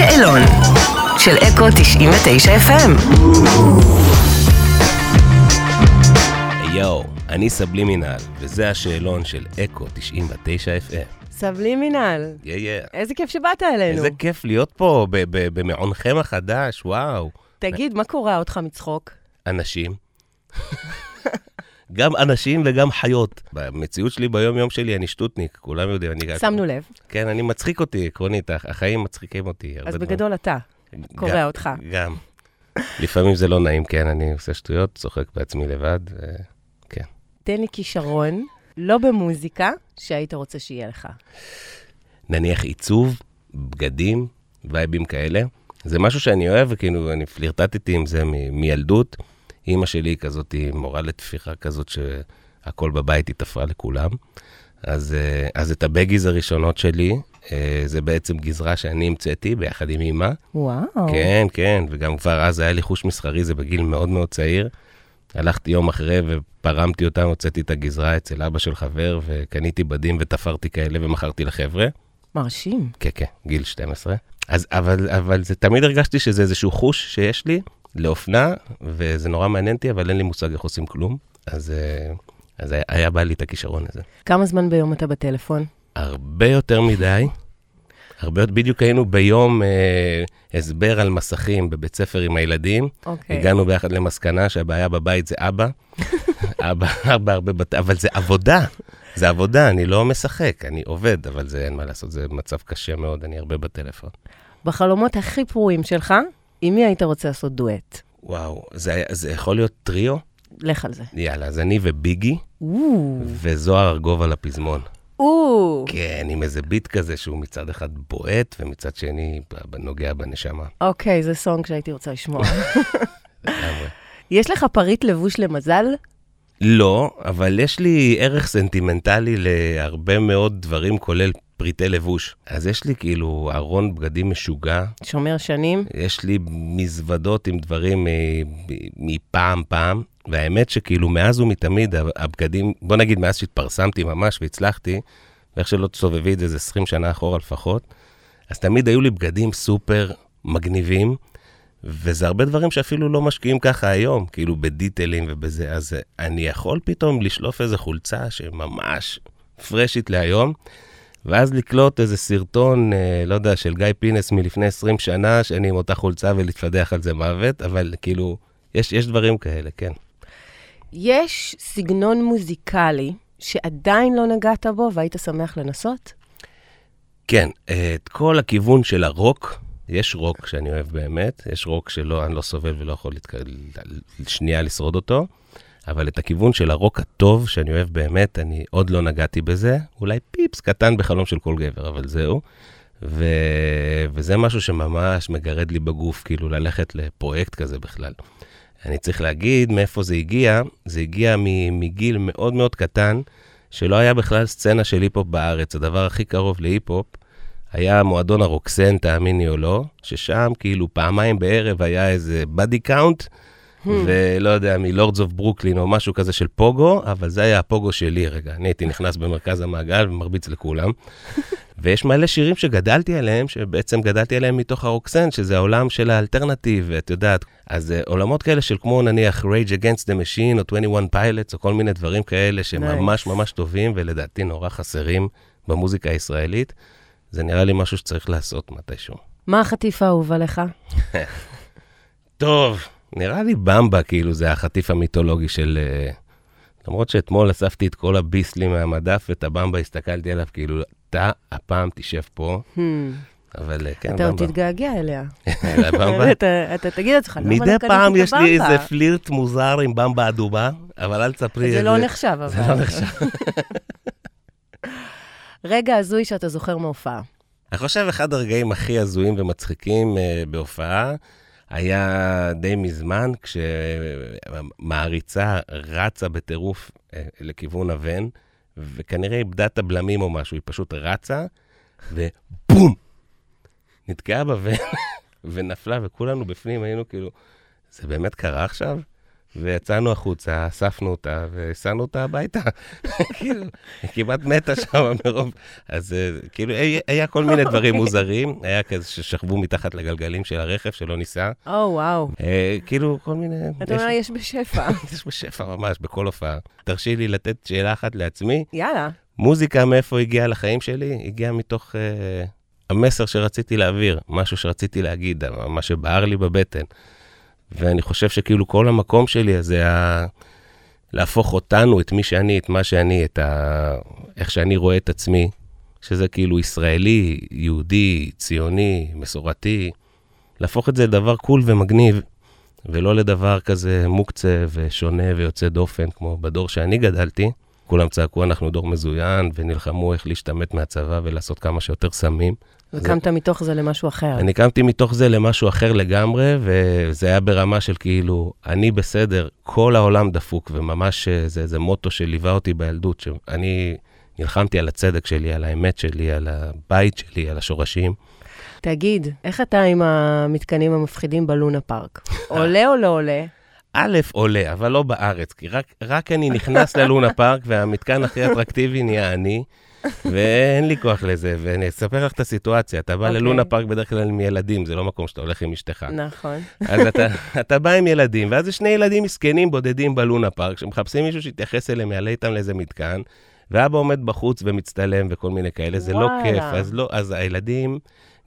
השאלון של אקו 99 FM. יואו, אני סבלימינל, וזה השאלון של אקו 99 FM. סבלימינל, יא יא. איזה כיף שבאת אלינו. איזה כיף להיות פה ב- ב- במעונכם החדש, וואו. תגיד, מה קורע אותך מצחוק? אנשים. גם אנשים וגם חיות. במציאות שלי, ביום-יום שלי, אני שטוטניק, כולם יודעים. אני... שמנו לב. כן, אני מצחיק אותי, עקרונית, הח- החיים מצחיקים אותי. אז. בגדול אתה. קורע אותך. גם. לפעמים זה לא נעים, כן, אני עושה שטויות, צוחק בעצמי לבד. ו- תן לי כישרון, לא במוזיקה, שהיית רוצה שיהיה לך. נניח עיצוב, בגדים, וייבים כאלה. זה משהו שאני אוהב, וכאילו, אני פלירטטתי עם זה מילדות. אימא שלי כזאת, היא מורה לתפירה כזאת, שהכל בבית היא תפרה לכולם. אז, אה, אז את הבגיז הראשונות שלי, אה, זה בעצם גזרה שאני המצאתי ביחד עם אימא. וואו. כן, כן, וגם כבר אז היה לי חוש מסחרי, זה בגיל מאוד מאוד צעיר. הלכתי יום אחרי ופרמתי אותם, הוצאתי את הגזרה אצל אבא של חבר, וקניתי בדים ותפרתי כאלה ומכרתי לחבר'ה. מרשים. כן, כן, גיל 12. אז, אבל, אבל זה, תמיד הרגשתי שזה איזשהו חוש שיש לי לאופנה, וזה נורא מעניין אותי, אבל אין לי מושג איך עושים כלום. אז, אה, אז היה, היה בא לי את הכישרון הזה. כמה זמן ביום אתה בטלפון? הרבה יותר מדי. הרבה יותר, בדיוק היינו ביום אה, הסבר על מסכים בבית ספר עם הילדים. אוקיי. הגענו ביחד למסקנה שהבעיה בבית זה אבא. אבא, אבא הרבה בת... אבל זה עבודה. זה עבודה, אני לא משחק, אני עובד, אבל זה אין מה לעשות, זה מצב קשה מאוד, אני הרבה בטלפון. בחלומות הכי פרועים שלך, עם מי היית רוצה לעשות דואט? וואו, זה, זה יכול להיות טריו? לך על זה. יאללה, אז אני וביגי, או, וזוהר ארגוב על הפזמון. או. כן, עם איזה beat כזה שהוא מצד אחד בועט, ומצד שני נוגע בנשמה. אוקיי, זה song שהייתי רוצה לשמוע. יש לך פריט לבוש למזל? לא, אבל יש לי ערך סנטימנטלי להרבה מאוד דברים, כולל פריטי לבוש. אז יש לי כאילו ארון בגדים משוגע, שומר שנים? יש לי מזוודות עם דברים מ- מפעם פעם, והאמת שכאילו מאז ומתמיד הבגדים, בוא נגיד מאז שהתפרסמתי ממש והצלחתי, ואיך שלא תסובבי את זה, זה 20 שנה אחורה לפחות, אז תמיד היו לי בגדים סופר מגניבים, וזה הרבה דברים שאפילו לא משקיעים ככה היום, כאילו בדיטלים ובזה, אז אני יכול פתאום לשלוף איזה חולצה שממש פרשית להיום, ואז לקלוט איזה סרטון, אה, לא יודע, של גיא פינס מלפני 20 שנה, שאני עם אותה חולצה ולהתפדח על זה מוות, אבל כאילו, יש, יש דברים כאלה, כן. יש סגנון מוזיקלי שעדיין לא נגעת בו והיית שמח לנסות? כן, אה, את כל הכיוון של הרוק, יש רוק שאני אוהב באמת, יש רוק שלא, אני לא סובל ולא יכול לתק... שנייה לשרוד אותו, אבל את הכיוון של הרוק הטוב, שאני אוהב באמת, אני עוד לא נגעתי בזה, אולי פיפס קטן בחלום של כל גבר, אבל זהו. ו... וזה משהו שממש מגרד לי בגוף, כאילו ללכת לפרויקט כזה בכלל. אני צריך להגיד מאיפה זה הגיע, זה הגיע מגיל מאוד מאוד קטן, שלא היה בכלל סצנה של היפ-הופ בארץ. הדבר הכי קרוב להיפ-הופ היה מועדון הרוקסן, תאמיני או לא, ששם כאילו פעמיים בערב היה איזה Body Count, ולא יודע, מ Lords of Brooklyn או משהו כזה של פוגו, אבל זה היה הפוגו שלי רגע. אני הייתי נכנס במרכז המעגל ומרביץ לכולם. ויש מלא שירים שגדלתי עליהם, שבעצם גדלתי עליהם מתוך הרוקסן, שזה העולם של האלטרנטיב, את יודעת. אז uh, עולמות כאלה של כמו נניח Rage Against the Machine או 21 Pilots, או כל מיני דברים כאלה שממש Nice. ממש טובים, ולדעתי נורא חסרים במוזיקה הישראלית. זה נראה לי משהו שצריך לעשות מתישהו. מה החטיף האהוב עליך? טוב, נראה לי במבה, כאילו, זה החטיף המיתולוגי של... אה, למרות שאתמול אספתי את כל הביסלי מהמדף, ואת הבמבה הסתכלתי עליו, כאילו, אתה הפעם תשב פה, Hmm, אבל אה, כן, אתה עוד. תתגעגע אליה. לבמבה? אתה אתה תגיד לעצמך, למה לא מדי קניתי פעם את יש לי הבמבה? איזה פלירט מוזר עם במבה אדומה, אבל אל תספרי זה. לא נחשב, אבל. זה לא נחשב. רגע הזוי שאתה זוכר מהופעה. אני חושב אחד הרגעים הכי הזויים ומצחיקים uh, בהופעה היה די מזמן, כשמעריצה רצה בטירוף uh, לכיוון הוון, וכנראה איבדה את הבלמים או משהו, היא פשוט רצה, ובום! נתקעה בוון ונפלה, וכולנו בפנים היינו כאילו, זה באמת קרה עכשיו? ויצאנו החוצה, אספנו אותה והסענו אותה הביתה. כאילו, היא כמעט מתה שם מרוב... אז אה, כאילו, היה- כל מיני דברים אוקיי. מוזרים, היה כזה ששכבו מתחת לגלגלים של הרכב שלא ניסע. או, וואו. אה, כאילו, כל מיני... אתה אומר, יש בשפע. יש בשפע ממש, בכל הופעה. תרשי לי לתת שאלה אחת לעצמי. יאללה. מוזיקה, מאיפה הגיעה לחיים שלי? הגיעה מתוך אה, המסר שרציתי להעביר, משהו שרציתי להגיד, מה שבער לי בבטן. ואני חושב שכאילו כל המקום שלי זה היה להפוך אותנו, את מי שאני, את מה שאני, את ה... איך שאני רואה את עצמי, שזה כאילו ישראלי, יהודי, ציוני, מסורתי, להפוך את זה לדבר קול ומגניב, ולא לדבר כזה מוקצה ושונה ויוצא דופן, כמו בדור שאני גדלתי. כולם צעקו, אנחנו דור מזוין, ונלחמו איך להשתמט מהצבא ולעשות כמה שיותר סמים. וקמת מתוך זה למשהו אחר. אני קמתי מתוך זה למשהו אחר לגמרי, וזה היה ברמה של כאילו, אני בסדר, כל העולם דפוק, וממש אה, זה איזה מוטו שליווה אותי בילדות, שאני נלחמתי על הצדק שלי, על האמת שלי, על הבית שלי, על השורשים. תגיד, איך אתה עם המתקנים המפחידים בלונה פארק? עולה או לא עולה? א', עולה, אבל לא בארץ, כי רק, רק אני נכנס ללונה פארק, והמתקן הכי אטרקטיבי נהיה אני, ואין לי כוח לזה, ואני אספר לך את הסיטואציה. אתה בא אוקיי. ללונה פארק בדרך כלל עם ילדים, זה לא מקום שאתה הולך עם אשתך. נכון. אז אתה, אתה בא עם ילדים, ואז יש שני ילדים מסכנים בודדים בלונה פארק, שמחפשים מישהו שיתייחס אליהם, יעלה איתם לאיזה מתקן, ואבא עומד בחוץ ומצטלם וכל מיני כאלה, זה לא וואלה. כיף. אז, לא, אז הילדים,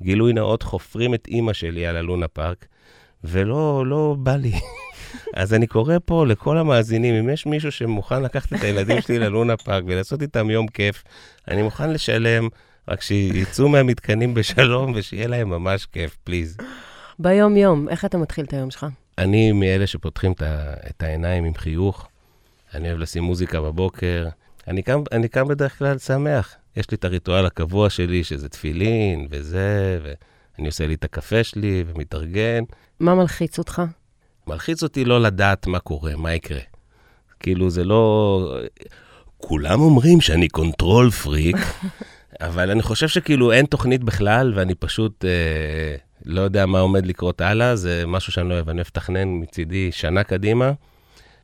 גילוי נאות, חופרים את אימא שלי על הלונה פארק, ולא לא בא לי. אז אני קורא פה לכל המאזינים, אם יש מישהו שמוכן לקחת את הילדים שלי ללונה פארק ולעשות איתם יום כיף, אני מוכן לשלם, רק שיצאו מהמתקנים בשלום ושיהיה להם ממש כיף, פליז. ביום-יום, איך אתה מתחיל את היום שלך? אני מאלה שפותחים את, העיניים עם חיוך. אני אוהב לשים מוזיקה בבוקר. אני קם, אני קם בדרך כלל שמח. יש לי את הריטואל הקבוע שלי, שזה תפילין וזה, ואני עושה לי את הקפה שלי ומתארגן. מה מלחיץ אותך? מלחיץ אותי לא לדעת מה קורה, מה יקרה. כאילו, זה לא... כולם אומרים שאני control freak, אבל אני חושב שכאילו אין תוכנית בכלל, ואני פשוט אה, לא יודע מה עומד לקרות הלאה, זה משהו שאני לא אוהב. אני אוהב לתכנן מצידי שנה קדימה,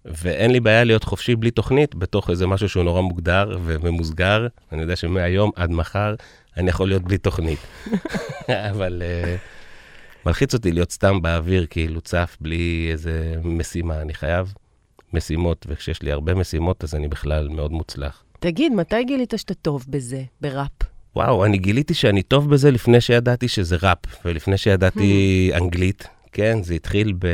ואין לי בעיה להיות חופשי בלי תוכנית, בתוך איזה משהו שהוא נורא מוגדר וממוסגר. אני יודע שמהיום עד מחר אני יכול להיות בלי תוכנית. אבל אה, מלחיץ אותי להיות סתם באוויר, כאילו צף, בלי איזה משימה. אני חייב משימות, וכשיש לי הרבה משימות, אז אני בכלל מאוד מוצלח. תגיד, מתי גילית שאתה טוב בזה, בראפ? וואו, אני גיליתי שאני טוב בזה לפני שידעתי שזה ראפ, ולפני שידעתי אנגלית. כן, זה התחיל ב...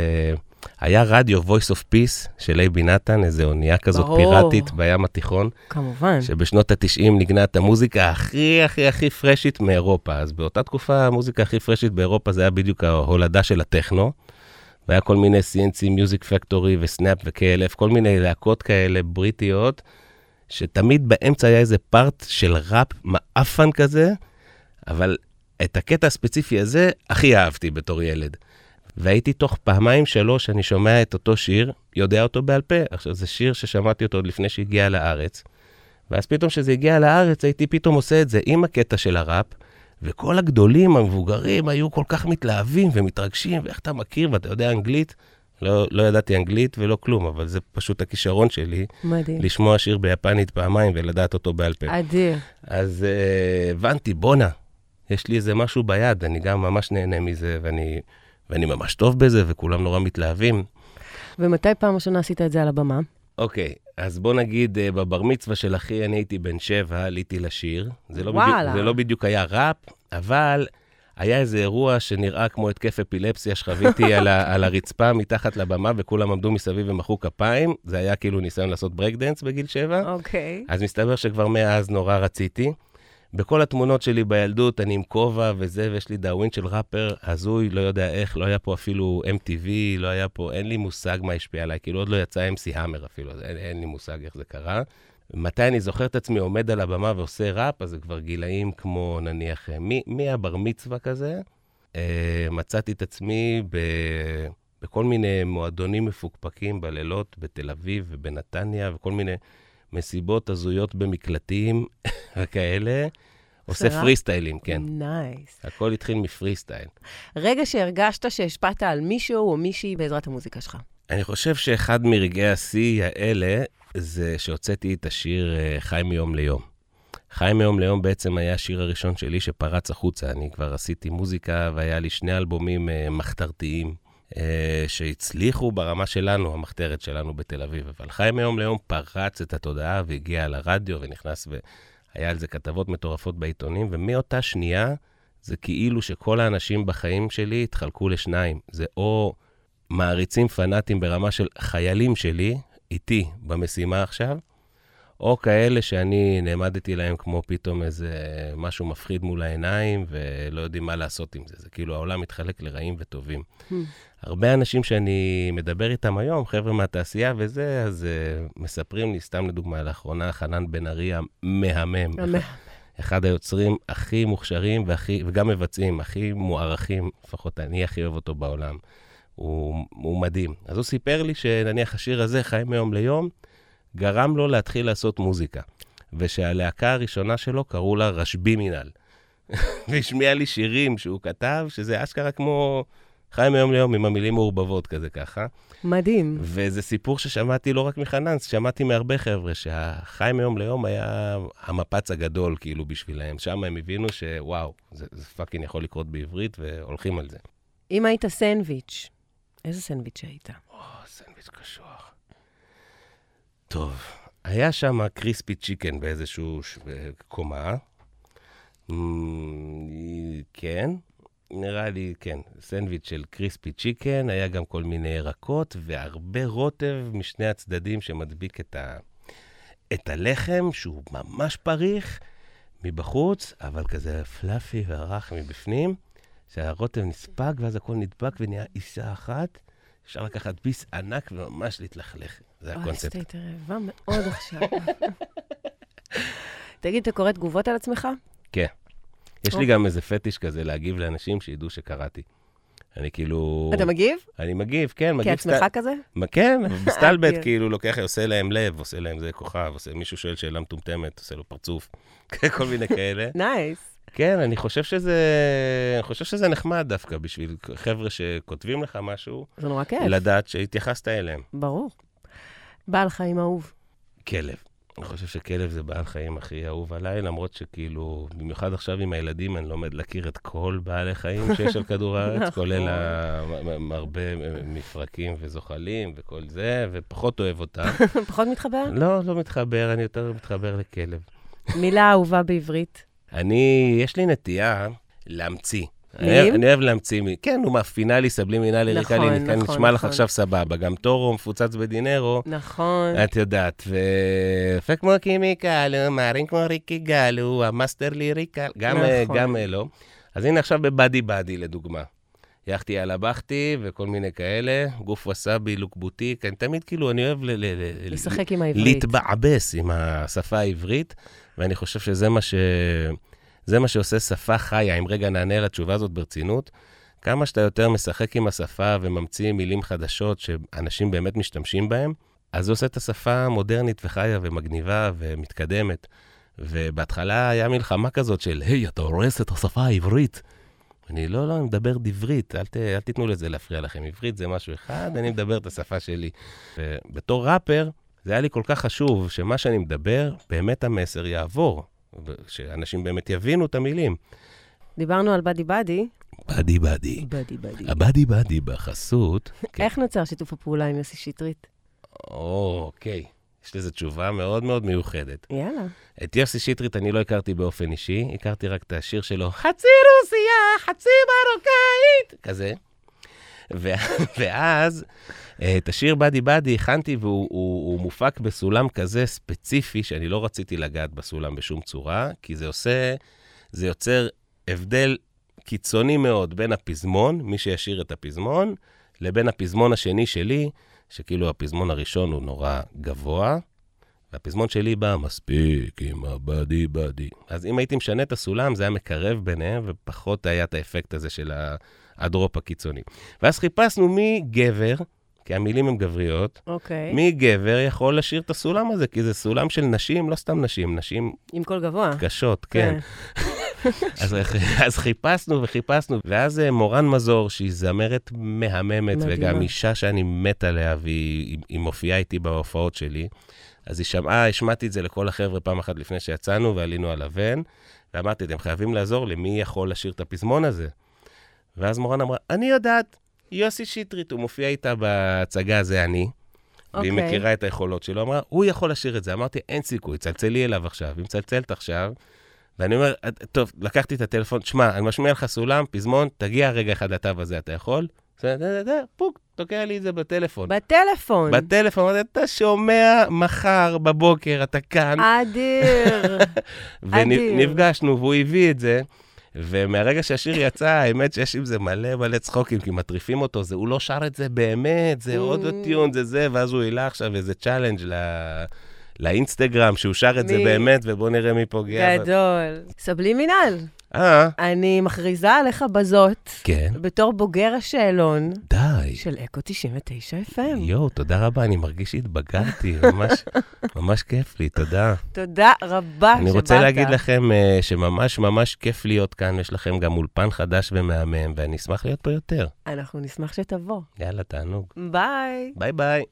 היה רדיו Voice of Peace של אייבי נתן, איזו אונייה כזאת ברור. פיראטית בים התיכון, כמובן. שבשנות ה-90 ניגנה את המוזיקה הכי הכי הכי פרשית מאירופה. אז באותה תקופה המוזיקה הכי פרשית באירופה זה היה בדיוק ההולדה של הטכנו. והיה כל מיני CNC Music Factory וסנאפ ו-KLF, כל מיני להקות כאלה בריטיות, שתמיד באמצע היה איזה פארט של ראפ מעפן כזה, אבל את הקטע הספציפי הזה הכי אהבתי בתור ילד. והייתי תוך פעמיים, שלוש, אני שומע את אותו שיר, יודע אותו בעל פה. עכשיו, זה שיר ששמעתי אותו עוד לפני שהגיע לארץ. ואז פתאום כשזה הגיע לארץ, הייתי פתאום עושה את זה עם הקטע של הראפ, וכל הגדולים, המבוגרים, היו כל כך מתלהבים ומתרגשים, ואיך אתה מכיר ואתה יודע אנגלית? לא, לא ידעתי אנגלית ולא כלום, אבל זה פשוט הכישרון שלי, מדהים. לשמוע שיר ביפנית פעמיים ולדעת אותו בעל פה. אדיר. אז uh, הבנתי, בואנה, יש לי איזה משהו ביד, אני גם ממש נהנה מזה, ואני, ואני ממש טוב בזה, וכולם נורא מתלהבים. ומתי פעם ראשונה עשית את זה על הבמה? אוקיי, אז בוא נגיד, uh, בבר מצווה של אחי, אני הייתי בן שבע, עליתי לשיר. זה לא, וואלה. בדיוק, זה לא בדיוק היה ראפ, אבל היה איזה אירוע שנראה כמו התקף אפילפסיה שחוויתי על, ה, על הרצפה מתחת לבמה, וכולם עמדו מסביב ומחאו כפיים. זה היה כאילו ניסיון לעשות break dance בגיל שבע. אוקיי. אז מסתבר שכבר מאז נורא רציתי. בכל התמונות שלי בילדות, אני עם כובע וזה, ויש לי דאווין של ראפר הזוי, לא יודע איך, לא היה פה אפילו MTV, לא היה פה, אין לי מושג מה השפיע עליי, כאילו עוד לא יצא MC Hammer אפילו, אין, אין לי מושג איך זה קרה. מתי אני זוכר את עצמי עומד על הבמה ועושה ראפ, אז זה כבר גילאים כמו נניח, אה, מי, מי הבר מצווה כזה, אה, מצאתי את עצמי ב, בכל מיני מועדונים מפוקפקים בלילות בתל אביב ובנתניה, וכל מיני מסיבות הזויות במקלטים וכאלה. עושה? פריסטיילים, כן. nice. הכל התחיל מפרי סטייל. רגע שהרגשת שהשפעת על מישהו או מישהי בעזרת המוזיקה שלך. אני חושב שאחד מרגעי השיא האלה, זה שהוצאתי את השיר אה, חי מיום ליום. חי מיום ליום בעצם היה השיר הראשון שלי שפרץ החוצה. אני כבר עשיתי מוזיקה והיה לי שני אלבומים אה, מחתרתיים שהצליחו ברמה שלנו, המחתרת שלנו בתל אביב. אבל חי מיום ליום פרץ את התודעה והגיע לרדיו ונכנס והיה על זה כתבות מטורפות בעיתונים, ומאותה שנייה זה כאילו שכל האנשים בחיים שלי התחלקו לשניים. זה או מעריצים פנאטים ברמה של חיילים שלי, איתי במשימה עכשיו, או כאלה שאני נעמדתי להם כמו פתאום איזה משהו מפחיד מול העיניים, ולא יודעים מה לעשות עם זה. זה כאילו העולם מתחלק לרעים וטובים. Hmm. הרבה אנשים שאני מדבר איתם היום, חבר'ה מהתעשייה וזה, אז uh, מספרים לי, סתם לדוגמה, לאחרונה, חנן בן ארי המהמם. המהמם. אחד היוצרים הכי מוכשרים והכי, וגם מבצעים, הכי מוערכים, לפחות אני הכי אוהב אותו בעולם. הוא, הוא מדהים. אז הוא סיפר לי שנניח השיר הזה, חיים מיום ליום, גרם לו להתחיל לעשות מוזיקה. ושהלהקה הראשונה שלו קראו לה רשב"י מינהל. והשמיע לי שירים שהוא כתב, שזה אשכרה כמו חי מיום ליום עם המילים מעורבבות כזה ככה. מדהים. וזה סיפור ששמעתי לא רק מחנן, שמעתי מהרבה חבר'ה, שהחי מיום ליום היה המפץ הגדול כאילו בשבילהם. שם הם הבינו שוואו, זה, זה fucking יכול לקרות בעברית, והולכים על זה. אם היית סנדוויץ', איזה סנדוויץ' היית? או, סנדוויץ' קשוח. טוב, היה שם קריספי צ'יקן באיזשהו ש... קומה. כן, נראה לי, כן, סנדוויץ' של קריספי צ'יקן, היה גם כל מיני ירקות והרבה רוטב משני הצדדים שמדביק את, ה... את הלחם, שהוא ממש פריך מבחוץ, אבל כזה פלאפי ורך מבפנים, שהרוטב נספג ואז הכל נדבק ונהיה אישה אחת. אפשר לקחת ביס ענק וממש להתלכלך. זה אוי, הקונספט. עשית לי רעבה מאוד עכשיו. תגיד, אתה קורא תגובות על עצמך? כן. יש לי אוקיי. גם איזה פטיש כזה להגיב לאנשים שידעו שקראתי. אני כאילו... אתה מגיב? אני מגיב, כן, מגיב כעצמך כזה? מה, כן, מסתלבט. כאילו, לוקח, עושה להם לב, עושה להם זה כוכב, עושה, מישהו שואל שאלה מטומטמת, עושה לו פרצוף, כל מיני כאלה. נייס. כן, אני חושב שזה, אני חושב שזה נחמד דווקא בשביל חבר'ה שכותבים לך משהו, זה נורא כיף. לדעת שהתייחסת אליהם. ברור. בעל חיים אהוב. כלב. אני חושב שכלב זה בעל חיים הכי אהוב עליי, למרות שכאילו, במיוחד עכשיו עם הילדים, אני לומד להכיר את כל בעלי חיים שיש על כדור הארץ, נכון. כולל הרבה מפרקים וזוחלים וכל זה, ופחות אוהב אותם. פחות מתחבר? לא, לא מתחבר, אני יותר מתחבר לכלב. מילה אהובה בעברית. אני, יש לי נטייה להמציא. אני? אוהב- להמציא, מ- כן, הוא מאפינלי, סבלימינלי, נכון, ריקלי, כן, נכון, נשמע לך נכון. עכשיו סבבה. גם טורו מפוצץ בדינרו, נכון. את יודעת, ויפה כמו קימיקלו, מערים כמו ריקי גלו, המאסטר ליריקל, גם, אה, נכון. גם אלו. אז הנה עכשיו בבאדי באדי, לדוגמה. יחתי על הבכתי וכל מיני כאלה, גוף וסאבי, לוק בוטיק, אני תמיד כאילו, אני אוהב ל- ל- ל- לשחק עם העברית. להתבעבס עם השפה העברית, ואני חושב שזה מה, ש... זה מה שעושה שפה חיה. אם רגע נענה לתשובה הזאת ברצינות, כמה שאתה יותר משחק עם השפה וממציא מילים חדשות שאנשים באמת משתמשים בהן, אז זה עושה את השפה מודרנית וחיה ומגניבה ומתקדמת. ובהתחלה היה מלחמה כזאת של, היי, אתה הורס את השפה העברית. אני לא, לא, אני מדבר דברית, אל, ת, אל תיתנו לזה להפריע לכם. עברית זה משהו אחד, אני מדבר את השפה שלי. ובתור ראפר, זה היה לי כל כך חשוב שמה שאני מדבר, באמת המסר יעבור, שאנשים באמת יבינו את המילים. דיברנו על באדי באדי. באדי באדי. באדי באדי. הבאדי באדי בחסות. כן. איך נוצר שיתוף הפעולה עם יוסי שטרית? אוקיי, יש לזה תשובה מאוד מאוד מיוחדת. יאללה. את יוסי שטרית אני לא הכרתי באופן אישי, הכרתי רק את השיר שלו, חצי רוסיה, חצי מרוקאית, כזה. ואז את השיר באדי באדי הכנתי והוא הוא, הוא מופק בסולם כזה ספציפי, שאני לא רציתי לגעת בסולם בשום צורה, כי זה עושה, זה יוצר הבדל קיצוני מאוד בין הפזמון, מי שישיר את הפזמון, לבין הפזמון השני שלי, שכאילו הפזמון הראשון הוא נורא גבוה, והפזמון שלי בא מספיק עם הבאדי באדי. אז אם הייתי משנה את הסולם, זה היה מקרב ביניהם, ופחות היה את האפקט הזה של הדרופ הקיצוני. ואז חיפשנו מי גבר, כי המילים הן גבריות, אוקיי. מי גבר יכול לשיר את הסולם הזה, כי זה סולם של נשים, לא סתם נשים, נשים עם קול גבוה. קשות, כן. אז, אז חיפשנו וחיפשנו, ואז אה, מורן מזור, שהיא זמרת מהממת, מדהימה. וגם אישה שאני מת עליה, והיא היא- מופיעה איתי בהופעות שלי, אז היא שמעה, השמעתי את זה לכל החבר'ה פעם אחת לפני שיצאנו, ועלינו על הוון, ואמרתי, אתם חייבים לעזור לי, מי יכול לשיר את הפזמון הזה? ואז מורן אמרה, אני יודעת, יוסי שטרית, הוא מופיע איתה בהצגה, זה אני. והיא אוקיי. מכירה את היכולות שלו, אמרה, הוא יכול לשיר את זה. אמרתי, אין סיכוי, צלצלי אליו עכשיו. היא מצלצלת עכשיו, ואני אומר, "את- טוב, לקחתי את הטלפון, שמע, אני משמיע לך סולם, פזמון, תגיע רגע אחד לתו הזה, אתה יכול? פוק, תוקע לי את זה בטלפון. בטלפון. בטלפון, אתה שומע מחר בבוקר, אתה כאן, אדיר. אדיר. ונפגשנו, והוא הביא את זה. ומהרגע שהשיר יצא, האמת שיש עם זה מלא מלא צחוקים, כי מטריפים אותו, זה, הוא לא שר את זה באמת, זה עוד Mm. זה זה, ואז הוא העלה עכשיו איזה challenge ל... לאינסטגרם, שהוא שר את זה מי? באמת, ובוא נראה מי פוגע. גדול. סבלימינל, אה, אני מכריזה עליך בזאת, כן. בתור בוגר השאלון די. של אקו 99 FM. יואו, תודה רבה, אני מרגיש שהתבגרתי, ממש, ממש כיף לי, תודה. תודה רבה שבאת. אני רוצה להגיד לכם אה, שממש ממש כיף להיות כאן, יש לכם גם אולפן חדש ומהמם, ואני אשמח להיות פה יותר. אנחנו נשמח שתבוא. יאללה, תענוג. ביי. ביי ביי.